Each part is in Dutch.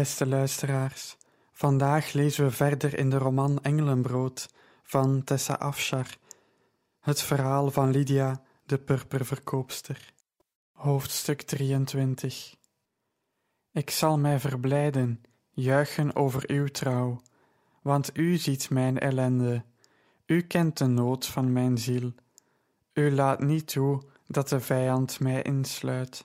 Beste luisteraars, vandaag lezen we verder in de roman Engelenbrood van Tessa Afshar, het verhaal van Lydia, de purperverkoopster. Hoofdstuk 23 Ik zal mij verblijden, juichen over uw trouw, want u ziet mijn ellende, u kent de nood van mijn ziel. U laat niet toe dat de vijand mij insluit.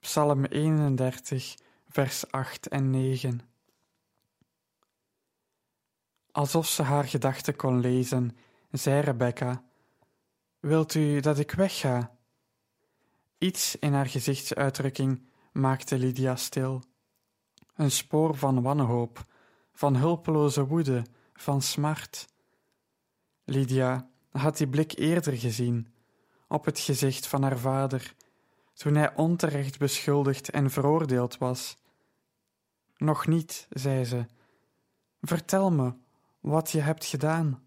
Psalm 31 vers 8 en 9. Alsof ze haar gedachten kon lezen, zei Rebecca: Wilt u dat ik wegga? Iets in haar gezichtsuitdrukking maakte Lydia stil. Een spoor van wanhoop, van hulpeloze woede, van smart. Lydia had die blik eerder gezien, op het gezicht van haar vader, toen hij onterecht beschuldigd en veroordeeld was. Nog niet, zei ze. Vertel me wat je hebt gedaan.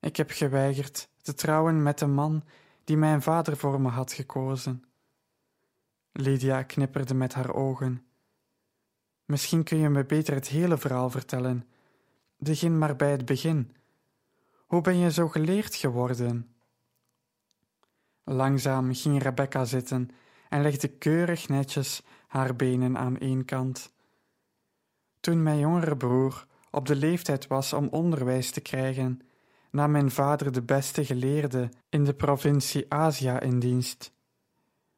Ik heb geweigerd te trouwen met de man die mijn vader voor me had gekozen. Lydia knipperde met haar ogen. Misschien kun je me beter het hele verhaal vertellen. Begin maar bij het begin. Hoe ben je zo geleerd geworden? Langzaam ging Rebecca zitten en legde keurig netjes haar benen aan één kant. Toen mijn jongere broer op de leeftijd was om onderwijs te krijgen, nam mijn vader de beste geleerde in de provincie Azië in dienst.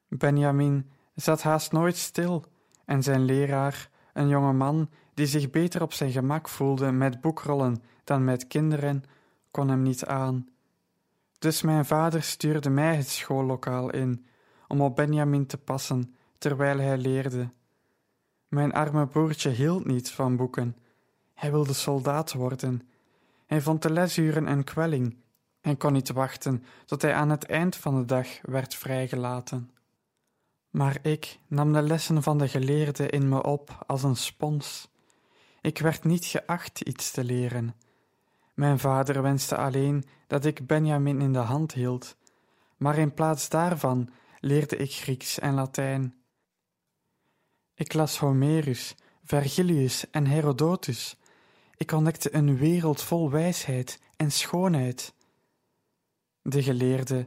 Benjamin zat haast nooit stil en zijn leraar, een jonge man die zich beter op zijn gemak voelde met boekrollen dan met kinderen, kon hem niet aan. Dus mijn vader stuurde mij het schoollokaal in om op Benjamin te passen terwijl hij leerde. Mijn arme broertje hield niet van boeken. Hij wilde soldaat worden. Hij vond de lesuren een kwelling en kon niet wachten tot hij aan het eind van de dag werd vrijgelaten. Maar ik nam de lessen van de geleerde in me op als een spons. Ik werd niet geacht iets te leren. Mijn vader wenste alleen dat ik Benjamin in de hand hield, maar in plaats daarvan leerde ik Grieks en Latijn. Ik las Homerus, Vergilius en Herodotus. Ik ontdekte een wereld vol wijsheid en schoonheid. De geleerde,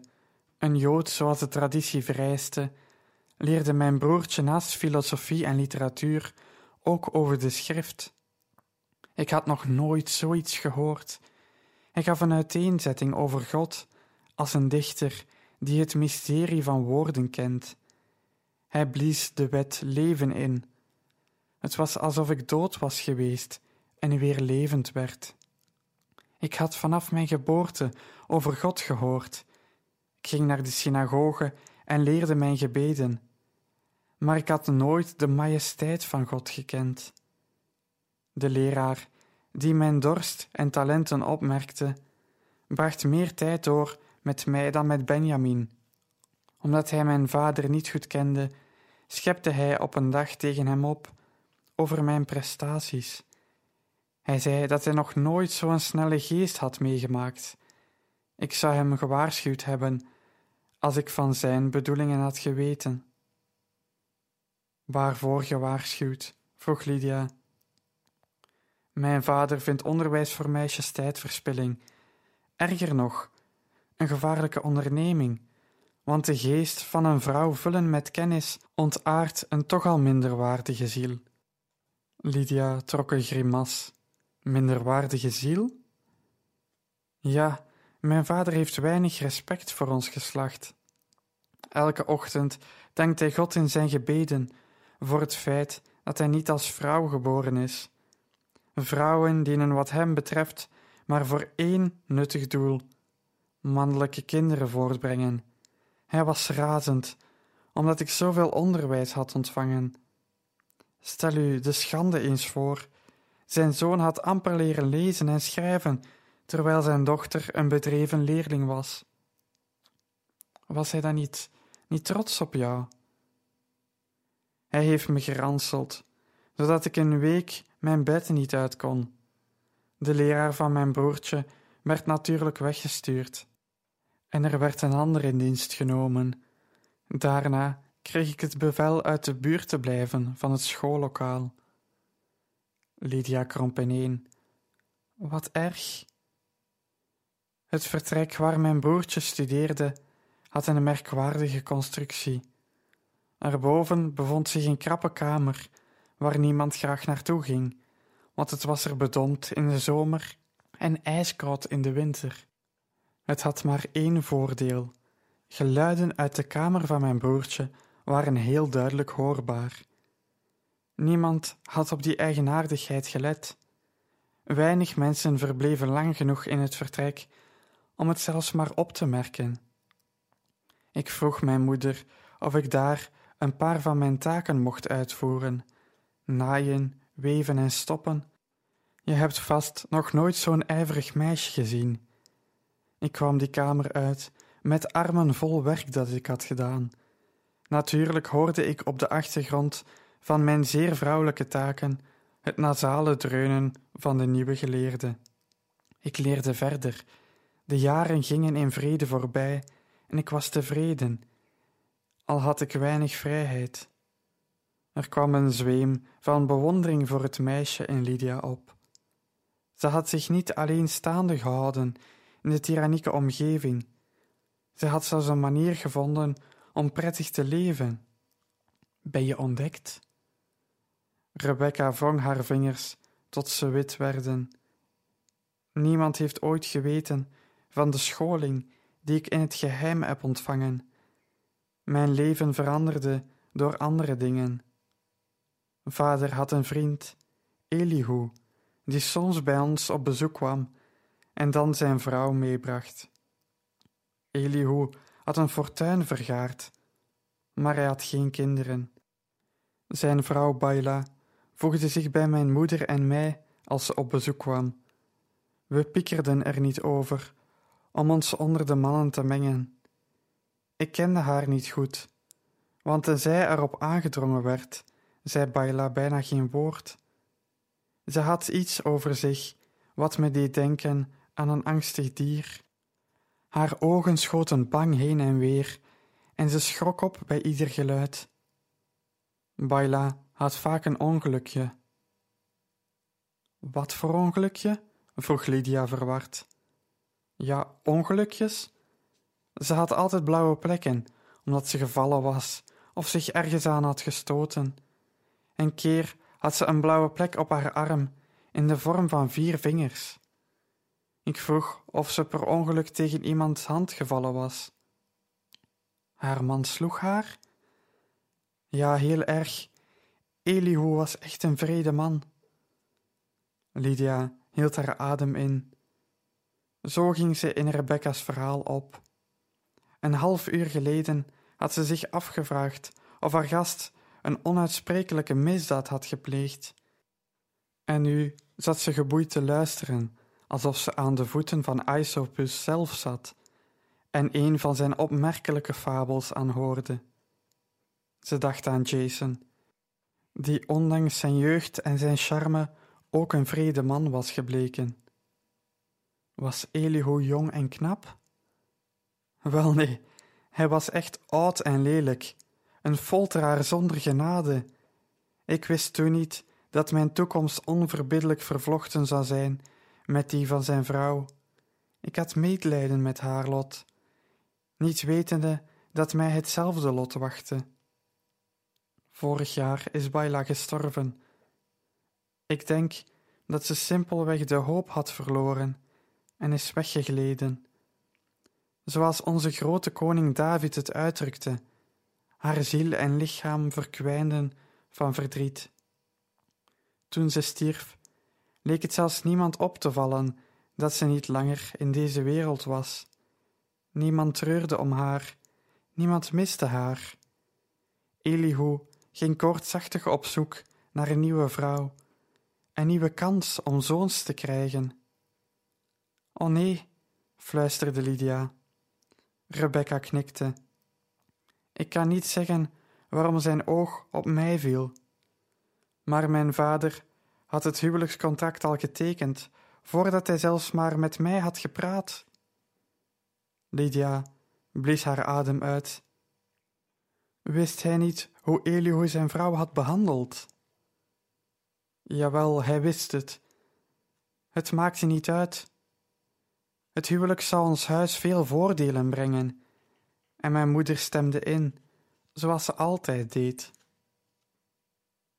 een Jood zoals de traditie vereiste, leerde mijn broertje naast filosofie en literatuur ook over de schrift. Ik had nog nooit zoiets gehoord. Hij gaf een uiteenzetting over God als een dichter die het mysterie van woorden kent. Hij blies de wet leven in. Het was alsof ik dood was geweest en weer levend werd. Ik had vanaf mijn geboorte over God gehoord. Ik ging naar de synagoge en leerde mijn gebeden. Maar ik had nooit de majesteit van God gekend. De leraar, die mijn dorst en talenten opmerkte, bracht meer tijd door met mij dan met Benjamin. Omdat hij mijn vader niet goed kende, schepte hij op een dag tegen hem op over mijn prestaties. Hij zei dat hij nog nooit zo'n snelle geest had meegemaakt. Ik zou hem gewaarschuwd hebben als ik van zijn bedoelingen had geweten. Waarvoor gewaarschuwd? vroeg Lydia. Mijn vader vindt onderwijs voor meisjes tijdverspilling. Erger nog, een gevaarlijke onderneming want de geest van een vrouw vullen met kennis ontaart een toch al minderwaardige ziel. Lydia trok een grimas. Minderwaardige ziel? Ja, mijn vader heeft weinig respect voor ons geslacht. Elke ochtend dankt hij God in zijn gebeden voor het feit dat hij niet als vrouw geboren is. Vrouwen dienen wat hem betreft maar voor één nuttig doel: mannelijke kinderen voortbrengen hij was razend omdat ik zoveel onderwijs had ontvangen. Stel u de schande eens voor. Zijn zoon had amper leren lezen en schrijven, terwijl zijn dochter een bedreven leerling was. Was hij dan niet, niet trots op jou? Hij heeft me geranseld, zodat ik een week mijn bed niet uit kon. De leraar van mijn broertje werd natuurlijk weggestuurd. En er werd een ander in dienst genomen. Daarna kreeg ik het bevel uit de buurt te blijven van het schoollokaal. Lydia kromp ineen. Wat erg. Het vertrek waar mijn broertje studeerde had een merkwaardige constructie. Erboven bevond zich een krappe kamer waar niemand graag naartoe ging, want het was er bedompt in de zomer en ijskoud in de winter. Het had maar één voordeel: geluiden uit de kamer van mijn broertje waren heel duidelijk hoorbaar. Niemand had op die eigenaardigheid gelet. Weinig mensen verbleven lang genoeg in het vertrek om het zelfs maar op te merken. Ik vroeg mijn moeder of ik daar een paar van mijn taken mocht uitvoeren: naaien, weven en stoppen. Je hebt vast nog nooit zo'n ijverig meisje gezien. Ik kwam die kamer uit met armen vol werk dat ik had gedaan. Natuurlijk hoorde ik op de achtergrond van mijn zeer vrouwelijke taken het nasale dreunen van de nieuwe geleerde. Ik leerde verder. De jaren gingen in vrede voorbij en ik was tevreden, al had ik weinig vrijheid. Er kwam een zweem van bewondering voor het meisje in Lydia op. Ze had zich niet alleen staande gehouden in de tyrannieke omgeving, ze had zelfs een manier gevonden om prettig te leven. Ben je ontdekt? Rebecca wrong haar vingers tot ze wit werden. Niemand heeft ooit geweten van de scholing die ik in het geheim heb ontvangen. Mijn leven veranderde door andere dingen. Vader had een vriend, Elihu, die soms bij ons op bezoek kwam en dan zijn vrouw meebracht. Elihu had een fortuin vergaard, maar hij had geen kinderen. Zijn vrouw Baila voegde zich bij mijn moeder en mij als ze op bezoek kwam. We pikkerden er niet over om ons onder de mannen te mengen. Ik kende haar niet goed, want tenzij erop aangedrongen werd, zei Baila bijna geen woord. Ze had iets over zich wat me deed denken aan een angstig dier. Haar ogen schoten bang heen en weer, en ze schrok op bij ieder geluid. Baila had vaak een ongelukje. Wat voor ongelukje? vroeg Lydia verward. Ja, ongelukjes? Ze had altijd blauwe plekken, omdat ze gevallen was of zich ergens aan had gestoten. Een keer had ze een blauwe plek op haar arm in de vorm van vier vingers. Ik vroeg of ze per ongeluk tegen iemands hand gevallen was. Haar man sloeg haar? Ja, heel erg. Elihu was echt een vrede man. Lydia hield haar adem in. Zo ging ze in Rebecca's verhaal op. Een half uur geleden had ze zich afgevraagd of haar gast een onuitsprekelijke misdaad had gepleegd. En nu zat ze geboeid te luisteren alsof ze aan de voeten van Aesopus zelf zat en een van zijn opmerkelijke fabels aanhoorde. Ze dacht aan Jason, die ondanks zijn jeugd en zijn charme ook een vrede man was gebleken. Was Elihu jong en knap? Wel nee, hij was echt oud en lelijk, een folteraar zonder genade. Ik wist toen niet dat mijn toekomst onverbiddelijk vervlochten zou zijn met die van zijn vrouw. Ik had medelijden met haar lot, niet wetende dat mij hetzelfde lot wachtte. Vorig jaar is Baila gestorven. Ik denk dat ze simpelweg de hoop had verloren en is weggegleden. Zoals onze grote koning David het uitdrukte, haar ziel en lichaam verkwijnden van verdriet. Toen ze stierf, leek het zelfs niemand op te vallen dat ze niet langer in deze wereld was. Niemand treurde om haar, niemand miste haar. Elihu ging koortsachtig op zoek naar een nieuwe vrouw, een nieuwe kans om zoons te krijgen. O nee, fluisterde Lydia. Rebecca knikte. Ik kan niet zeggen waarom zijn oog op mij viel. Maar mijn vader had het huwelijkscontract al getekend, voordat hij zelfs maar met mij had gepraat. Lydia blies haar adem uit. Wist hij niet hoe Elihu zijn vrouw had behandeld? Jawel, hij wist het. Het maakte niet uit. Het huwelijk zou ons huis veel voordelen brengen, en mijn moeder stemde in, zoals ze altijd deed.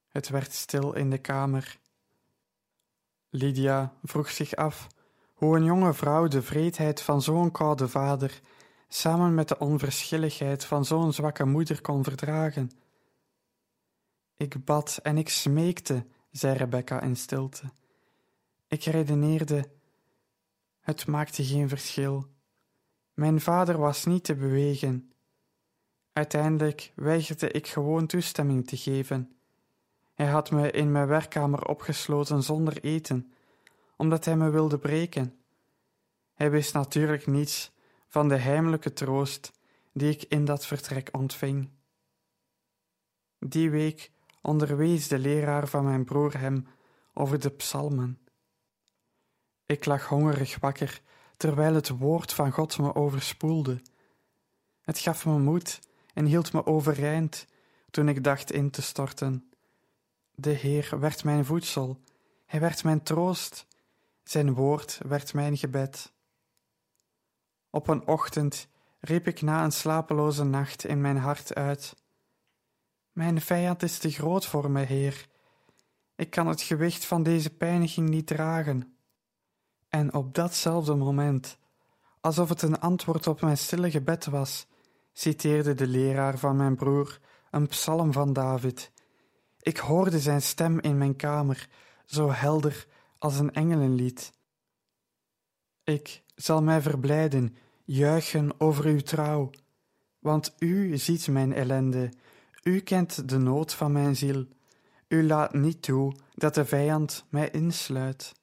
Het werd stil in de kamer. Lydia vroeg zich af hoe een jonge vrouw de vreedheid van zo'n koude vader samen met de onverschilligheid van zo'n zwakke moeder kon verdragen. Ik bad en ik smeekte, zei Rebecca in stilte. Ik redeneerde. Het maakte geen verschil. Mijn vader was niet te bewegen. Uiteindelijk weigerde ik gewoon toestemming te geven. Hij had me in mijn werkkamer opgesloten zonder eten, omdat hij me wilde breken. Hij wist natuurlijk niets van de heimelijke troost die ik in dat vertrek ontving. Die week onderwees de leraar van mijn broer hem over de psalmen. Ik lag hongerig wakker terwijl het woord van God me overspoelde. Het gaf me moed en hield me overeind toen ik dacht in te storten. De Heer werd mijn voedsel, Hij werd mijn troost, Zijn woord werd mijn gebed. Op een ochtend riep ik na een slapeloze nacht in mijn hart uit: Mijn vijand is te groot voor me, Heer. Ik kan het gewicht van deze pijniging niet dragen. En op datzelfde moment, alsof het een antwoord op mijn stille gebed was, citeerde de leraar van mijn broer een psalm van David. Ik hoorde zijn stem in mijn kamer, zo helder als een engelenlied. Ik zal mij verblijden juichen over uw trouw, want u ziet mijn ellende, u kent de nood van mijn ziel, u laat niet toe dat de vijand mij insluit.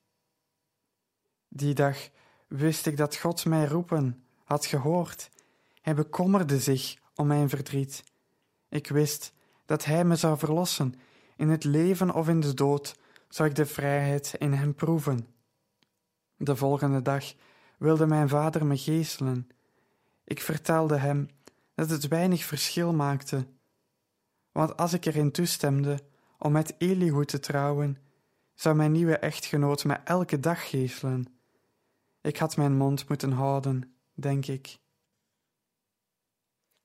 Die dag wist ik dat God mij roepen had gehoord. Hij bekommerde zich om mijn verdriet. Ik wist dat Hij me zou verlossen. In het leven of in de dood zou ik de vrijheid in Hem proeven. De volgende dag wilde mijn vader me geeselen. Ik vertelde hem dat het weinig verschil maakte, want als ik erin toestemde om met Elihu te trouwen, zou mijn nieuwe echtgenoot me elke dag geeselen. Ik had mijn mond moeten houden, denk ik.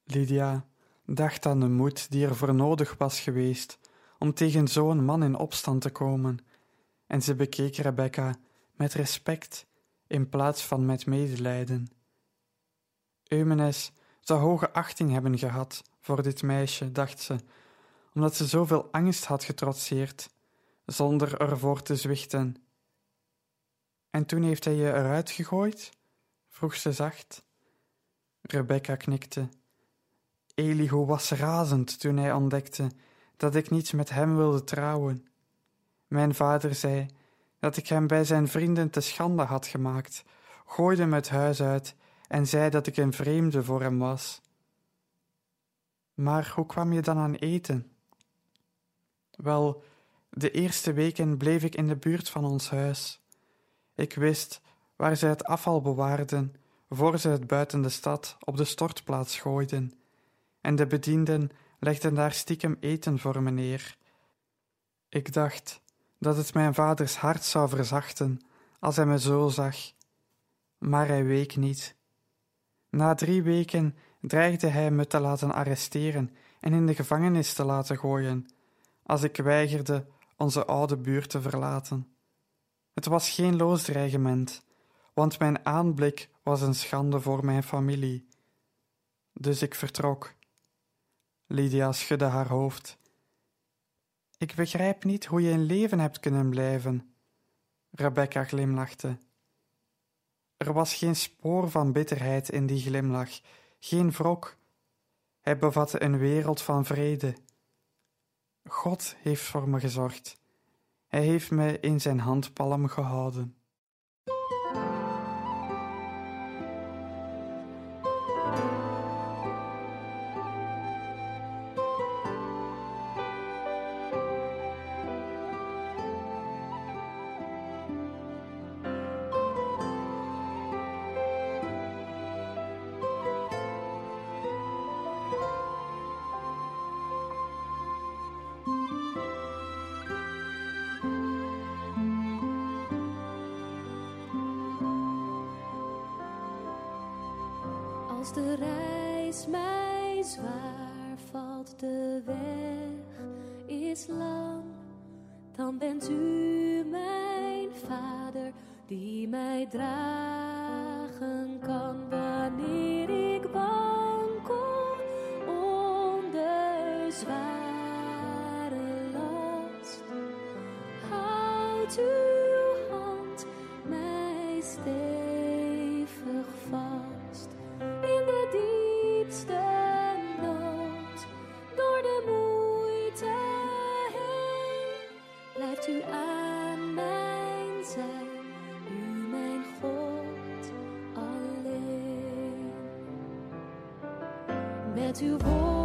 Lydia dacht aan de moed die er voor nodig was geweest om tegen zo'n man in opstand te komen, en ze bekeek Rebecca met respect in plaats van met medelijden. Eumenes zou hoge achting hebben gehad voor dit meisje, dacht ze, omdat ze zoveel angst had getrotseerd, zonder ervoor te zwichten. En toen heeft hij je eruit gegooid? vroeg ze zacht. Rebecca knikte. Elihu was razend toen hij ontdekte dat ik niet met hem wilde trouwen. Mijn vader zei dat ik hem bij zijn vrienden te schande had gemaakt, gooide me het huis uit en zei dat ik een vreemde voor hem was. Maar hoe kwam je dan aan eten? Wel, de eerste weken bleef ik in de buurt van ons huis. Ik wist waar ze het afval bewaarden, voor ze het buiten de stad op de stortplaats gooiden, en de bedienden legden daar stiekem eten voor me neer. Ik dacht dat het mijn vaders hart zou verzachten als hij me zo zag, maar hij week niet. Na drie weken dreigde hij me te laten arresteren en in de gevangenis te laten gooien, als ik weigerde onze oude buurt te verlaten. Het was geen loos dreigement, want mijn aanblik was een schande voor mijn familie. Dus ik vertrok. Lydia schudde haar hoofd. Ik begrijp niet hoe je in leven hebt kunnen blijven. Rebecca glimlachte. Er was geen spoor van bitterheid in die glimlach, geen wrok. Hij bevatte een wereld van vrede, God heeft voor me gezorgd. Hij heeft me in zijn handpalm gehouden. Reis mij zwaar valt, de weg is lang, dan bent u mijn vader die mij dragen kan wanneer ik wankel onder zware last. Houd uw hand mij stevig vast Met uw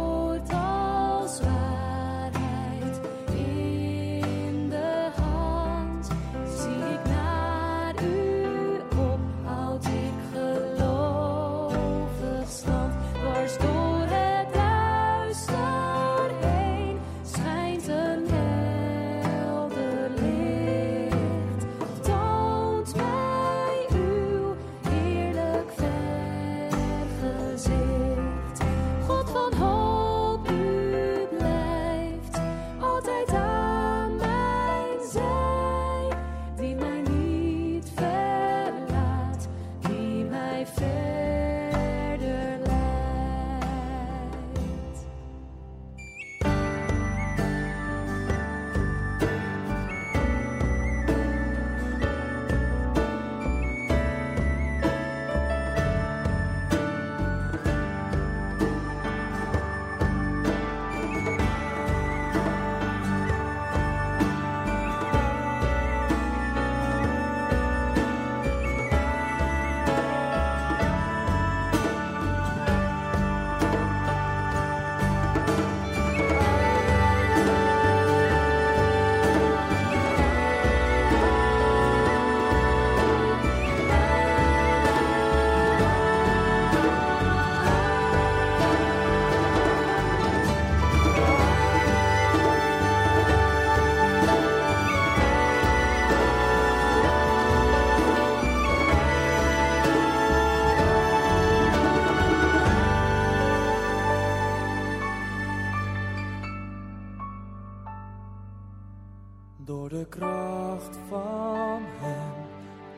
Door de kracht van Hem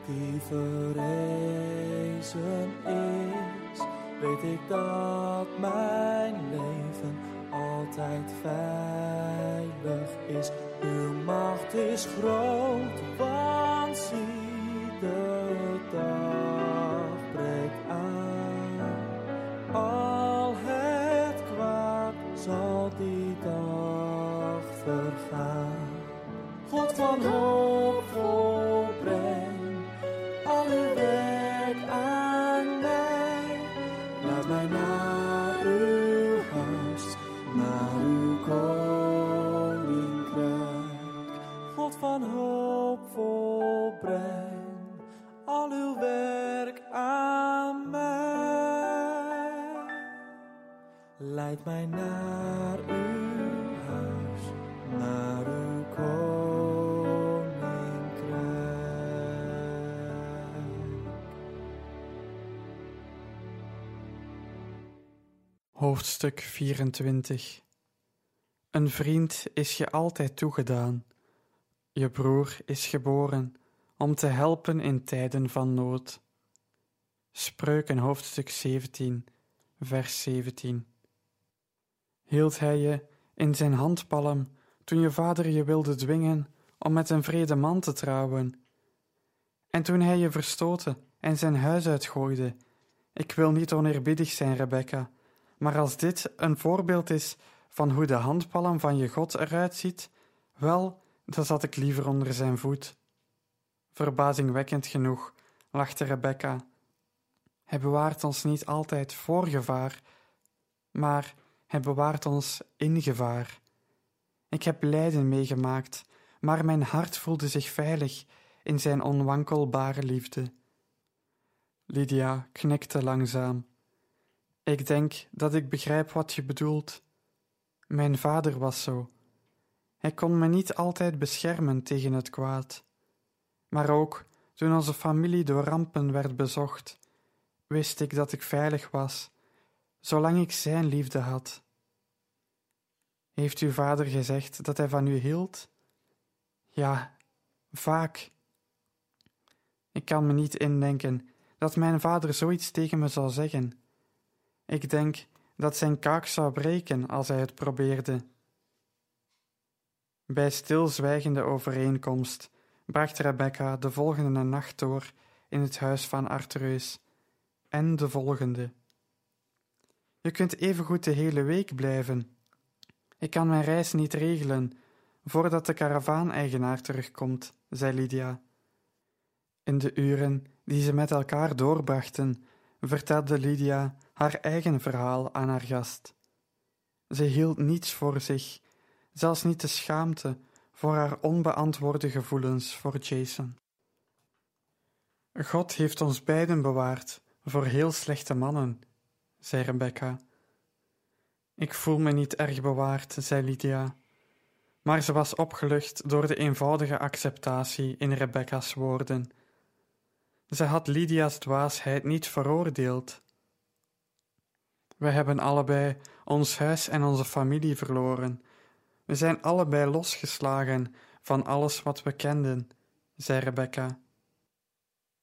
die verrezen is, weet ik dat mijn leven altijd veilig is. Uw macht is groot, van hoop volbreng al uw werk aan mij. Laat mij naar uw huis, naar uw koninkrijk. God van hoop volbreng al uw werk aan mij. Leid mij naar Hoofdstuk 24 Een vriend is je altijd toegedaan. Je broer is geboren om te helpen in tijden van nood. Spreuken hoofdstuk 17, vers 17 Hield hij je in zijn handpalm toen je vader je wilde dwingen om met een vrede man te trouwen? En toen hij je verstootte en zijn huis uitgooide? Ik wil niet oneerbiedig zijn, Rebecca, maar als dit een voorbeeld is van hoe de handpalm van je God eruit ziet, wel, dan zat ik liever onder zijn voet. Verbazingwekkend genoeg, lachte Rebecca. Hij bewaart ons niet altijd voor gevaar, maar hij bewaart ons in gevaar. Ik heb lijden meegemaakt, maar mijn hart voelde zich veilig in zijn onwankelbare liefde. Lydia knikte langzaam. Ik denk dat ik begrijp wat je bedoelt. Mijn vader was zo. Hij kon me niet altijd beschermen tegen het kwaad. Maar ook toen onze familie door rampen werd bezocht, wist ik dat ik veilig was, zolang ik zijn liefde had. Heeft uw vader gezegd dat hij van u hield? Ja, vaak. Ik kan me niet indenken dat mijn vader zoiets tegen me zou zeggen. Ik denk dat zijn kaak zou breken als hij het probeerde. Bij stilzwijgende overeenkomst bracht Rebecca de volgende nacht door in het huis van Artereus en de volgende. Je kunt evengoed de hele week blijven. Ik kan mijn reis niet regelen voordat de karavaan-eigenaar terugkomt, zei Lydia. In de uren die ze met elkaar doorbrachten, vertelde Lydia haar eigen verhaal aan haar gast. Ze hield niets voor zich, zelfs niet de schaamte voor haar onbeantwoorde gevoelens voor Jason. God heeft ons beiden bewaard voor heel slechte mannen, zei Rebecca. Ik voel me niet erg bewaard, zei Lydia, maar ze was opgelucht door de eenvoudige acceptatie in Rebecca's woorden. Ze had Lydia's dwaasheid niet veroordeeld. We hebben allebei ons huis en onze familie verloren. We zijn allebei losgeslagen van alles wat we kenden, zei Rebecca.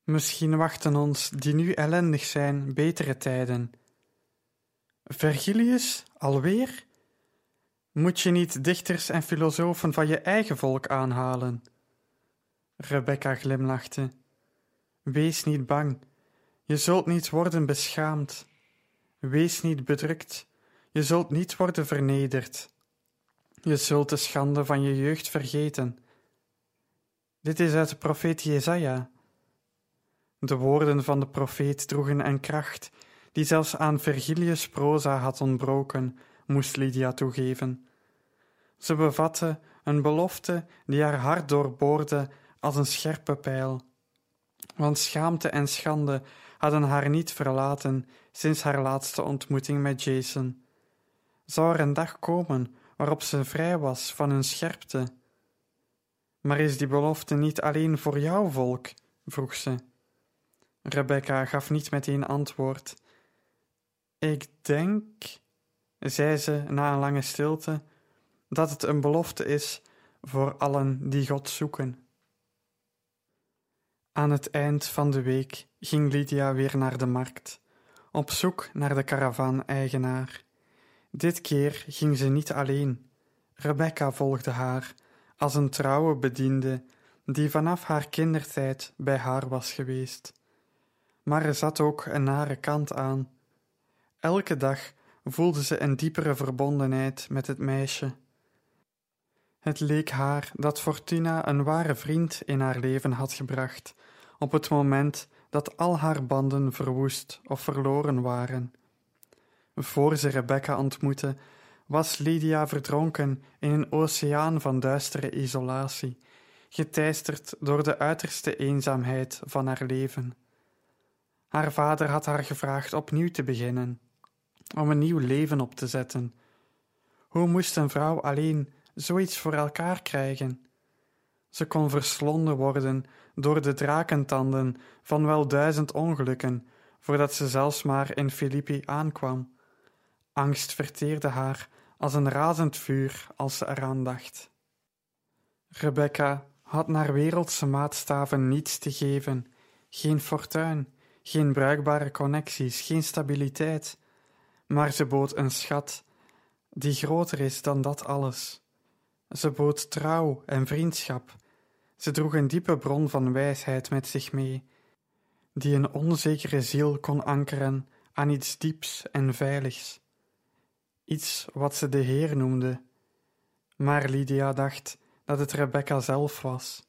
Misschien wachten ons, die nu ellendig zijn, betere tijden. Vergilius, alweer? Moet je niet dichters en filosofen van je eigen volk aanhalen? Rebecca glimlachte. Wees niet bang, je zult niet worden beschaamd. Wees niet bedrukt, je zult niet worden vernederd. Je zult de schande van je jeugd vergeten. Dit is uit de profeet Jesaja. De woorden van de profeet droegen een kracht die zelfs aan Virgilius' proza had ontbroken, moest Lydia toegeven. Ze bevatte een belofte die haar hart doorboorde als een scherpe pijl. Want schaamte en schande hadden haar niet verlaten sinds haar laatste ontmoeting met Jason. Zou er een dag komen waarop ze vrij was van hun scherpte? Maar is die belofte niet alleen voor jouw volk? vroeg ze. Rebecca gaf niet meteen antwoord. Ik denk, zei ze na een lange stilte, dat het een belofte is voor allen die God zoeken. Aan het eind van de week ging Lydia weer naar de markt, op zoek naar de karavaan-eigenaar. Dit keer ging ze niet alleen. Rebecca volgde haar als een trouwe bediende die vanaf haar kindertijd bij haar was geweest. Maar er zat ook een nare kant aan. Elke dag voelde ze een diepere verbondenheid met het meisje. Het leek haar dat Fortuna een ware vriend in haar leven had gebracht, op het moment dat al haar banden verwoest of verloren waren. Voor ze Rebecca ontmoette, was Lydia verdronken in een oceaan van duistere isolatie, geteisterd door de uiterste eenzaamheid van haar leven. Haar vader had haar gevraagd opnieuw te beginnen, om een nieuw leven op te zetten. Hoe moest een vrouw alleen zoiets voor elkaar krijgen? Ze kon verslonden worden door de drakentanden van wel duizend ongelukken, voordat ze zelfs maar in Filippi aankwam. Angst verteerde haar als een razend vuur als ze eraan dacht. Rebecca had naar wereldse maatstaven niets te geven, geen fortuin, geen bruikbare connecties, geen stabiliteit, maar ze bood een schat die groter is dan dat alles. Ze bood trouw en vriendschap. Ze droeg een diepe bron van wijsheid met zich mee, die een onzekere ziel kon ankeren aan iets dieps en veiligs. iets wat ze de Heer noemde. Maar Lydia dacht dat het Rebecca zelf was.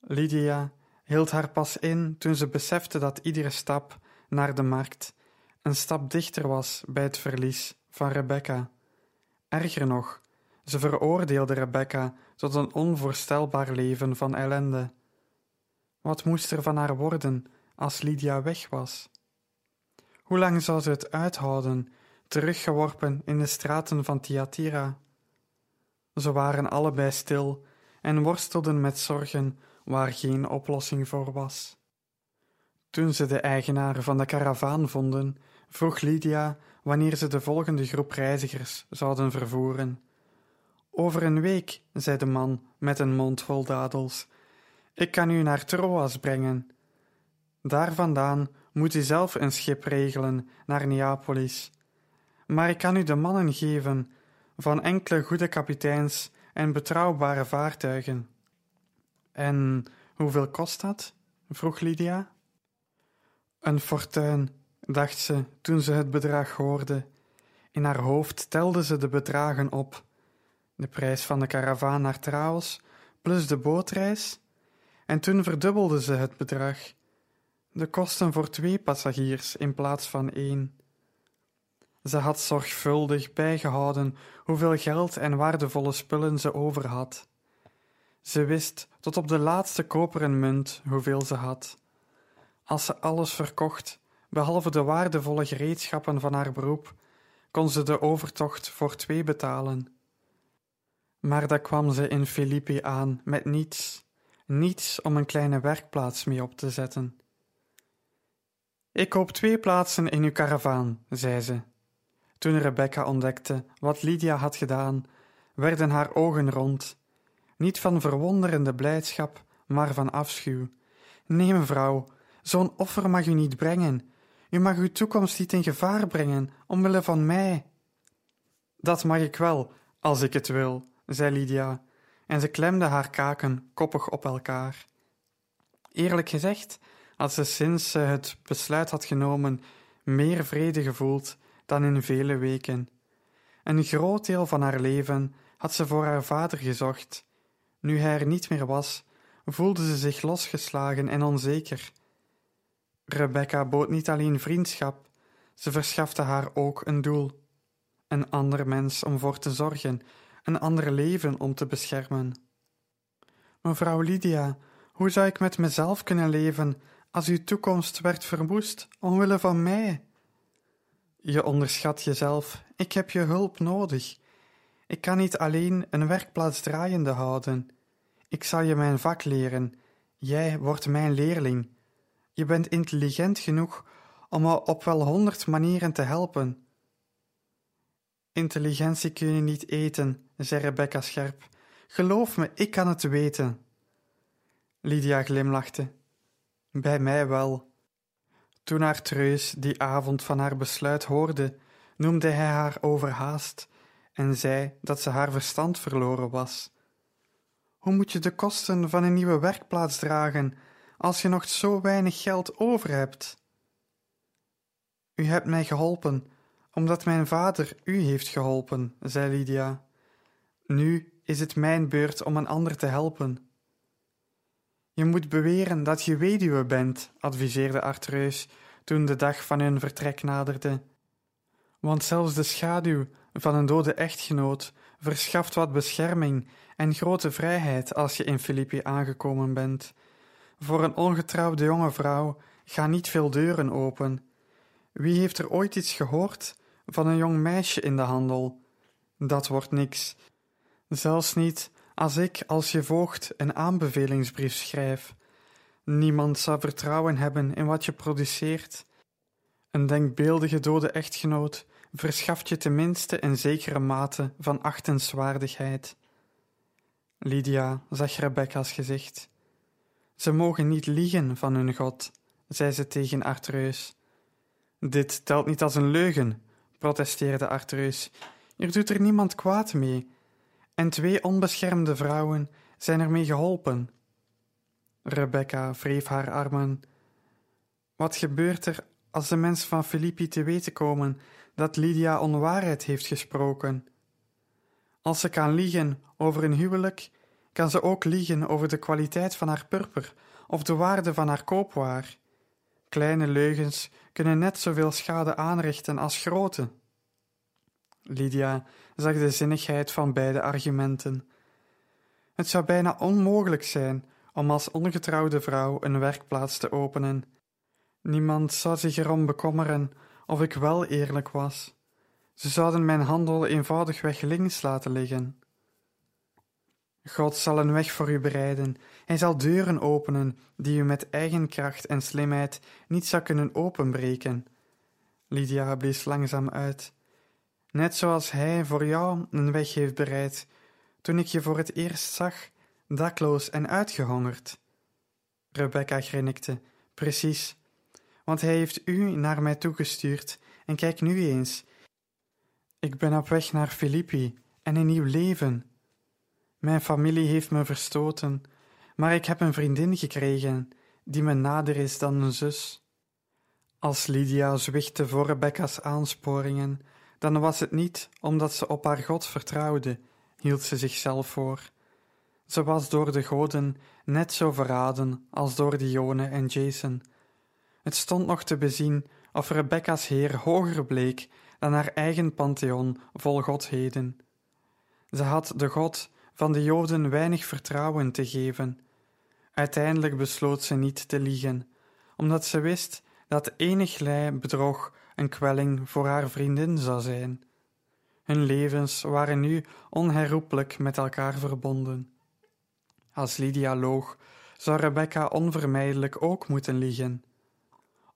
Lydia hield haar pas in toen ze besefte dat iedere stap naar de markt een stap dichter was bij het verlies van Rebecca. Erger nog, ze veroordeelde Rebecca tot een onvoorstelbaar leven van ellende. Wat moest er van haar worden als Lydia weg was? Hoe lang zou ze het uithouden, teruggeworpen in de straten van Thyatira? Ze waren allebei stil en worstelden met zorgen waar geen oplossing voor was. Toen ze de eigenaar van de karavaan vonden, vroeg Lydia wanneer ze de volgende groep reizigers zouden vervoeren. Over een week, zei de man met een mond vol dadels. Ik kan u naar Troas brengen. Daar vandaan moet u zelf een schip regelen naar Neapolis. Maar ik kan u de mannen geven van enkele goede kapiteins en betrouwbare vaartuigen. En hoeveel kost dat? vroeg Lydia. Een fortuin, dacht ze toen ze het bedrag hoorde. In haar hoofd telde ze de bedragen op: de prijs van de karavaan naar Traos, plus de bootreis. En toen verdubbelde ze het bedrag: de kosten voor twee passagiers in plaats van één. Ze had zorgvuldig bijgehouden hoeveel geld en waardevolle spullen ze over had. Ze wist tot op de laatste koperen munt hoeveel ze had. Als ze alles verkocht, behalve de waardevolle gereedschappen van haar beroep, kon ze de overtocht voor twee betalen. Maar daar kwam ze in Filippi aan met niets, niets om een kleine werkplaats mee op te zetten. Ik koop twee plaatsen in uw karavaan, zei ze. Toen Rebecca ontdekte wat Lydia had gedaan, werden haar ogen rond, niet van verwonderende blijdschap, maar van afschuw. Nee, mevrouw, zo'n offer mag u niet brengen. U mag uw toekomst niet in gevaar brengen, omwille van mij. Dat mag ik wel, als ik het wil, zei Lydia, en ze klemde haar kaken koppig op elkaar. Eerlijk gezegd had ze sinds ze het besluit had genomen meer vrede gevoeld dan in vele weken. Een groot deel van haar leven had ze voor haar vader gezocht. Nu hij er niet meer was, voelde ze zich losgeslagen en onzeker. Rebecca bood niet alleen vriendschap, ze verschafte haar ook een doel. Een ander mens om voor te zorgen, een ander leven om te beschermen. Mevrouw Lydia, hoe zou ik met mezelf kunnen leven als uw toekomst werd verwoest omwille van mij? Je onderschat jezelf, ik heb je hulp nodig. Ik kan niet alleen een werkplaats draaiende houden. Ik zal je mijn vak leren. Jij wordt mijn leerling. Je bent intelligent genoeg om me op wel honderd manieren te helpen. Intelligentie kun je niet eten, zei Rebecca scherp. Geloof me, ik kan het weten. Lydia glimlachte. Bij mij wel. Toen Artreus die avond van haar besluit hoorde, noemde hij haar overhaast en zei dat ze haar verstand verloren was. Hoe moet je de kosten van een nieuwe werkplaats dragen als je nog zo weinig geld over hebt? U hebt mij geholpen, omdat mijn vader u heeft geholpen, zei Lydia. Nu is het mijn beurt om een ander te helpen. Je moet beweren dat je weduwe bent, adviseerde Artreus toen de dag van hun vertrek naderde. Want zelfs de schaduw van een dode echtgenoot verschaft wat bescherming en grote vrijheid als je in Filippi aangekomen bent. Voor een ongetrouwde jonge vrouw gaan niet veel deuren open. Wie heeft er ooit iets gehoord van een jong meisje in de handel? Dat wordt niks. Zelfs niet als ik als je voogd een aanbevelingsbrief schrijf. Niemand zou vertrouwen hebben in wat je produceert. Een denkbeeldige dode echtgenoot verschaft je tenminste een zekere mate van achtenswaardigheid. Lydia zag Rebecca's gezicht. Ze mogen niet liegen van hun God, zei ze tegen Artreus. Dit telt niet als een leugen, protesteerde Artreus. Hier doet er niemand kwaad mee, en twee onbeschermde vrouwen zijn ermee geholpen. Rebecca wreef haar armen. Wat gebeurt er als de mensen van Filippi te weten komen dat Lydia onwaarheid heeft gesproken. Als ze kan liegen over een huwelijk, kan ze ook liegen over de kwaliteit van haar purper of de waarde van haar koopwaar. Kleine leugens kunnen net zoveel schade aanrichten als grote. Lydia zag de zinnigheid van beide argumenten. Het zou bijna onmogelijk zijn om als ongetrouwde vrouw een werkplaats te openen. Niemand zou zich erom bekommeren of ik wel eerlijk was. Ze zouden mijn handel eenvoudigweg links laten liggen. God zal een weg voor u bereiden. Hij zal deuren openen die u met eigen kracht en slimheid niet zou kunnen openbreken. Lydia blies langzaam uit. Net zoals hij voor jou een weg heeft bereid, toen ik je voor het eerst zag, dakloos en uitgehongerd. Rebecca grinnikte. Precies, want hij heeft u naar mij toegestuurd en kijk nu eens. Ik ben op weg naar Filippi en een nieuw leven. Mijn familie heeft me verstoten, maar ik heb een vriendin gekregen die me nader is dan een zus. Als Lydia zwichtte voor Rebecca's aansporingen, dan was het niet omdat ze op haar God vertrouwde, hield ze zichzelf voor. Ze was door de goden net zo verraden als door Dione en Jason. Het stond nog te bezien of Rebecca's heer hoger bleek dan haar eigen pantheon vol godheden. Ze had de God van de Joden weinig vertrouwen te geven. Uiteindelijk besloot ze niet te liegen, omdat ze wist dat eniglei bedrog een kwelling voor haar vriendin zou zijn. Hun levens waren nu onherroepelijk met elkaar verbonden. Als Lydia loog, zou Rebecca onvermijdelijk ook moeten liegen.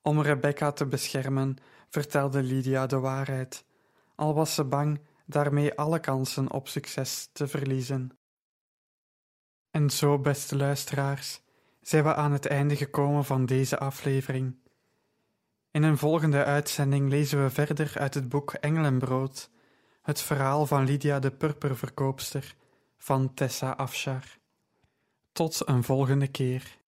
Om Rebecca te beschermen, vertelde Lydia de waarheid, al was ze bang daarmee alle kansen op succes te verliezen. En zo, beste luisteraars, zijn we aan het einde gekomen van deze aflevering. In een volgende uitzending lezen we verder uit het boek Engelenbrood, het verhaal van Lydia de purperverkoopster van Tessa Afshar. Tot een volgende keer.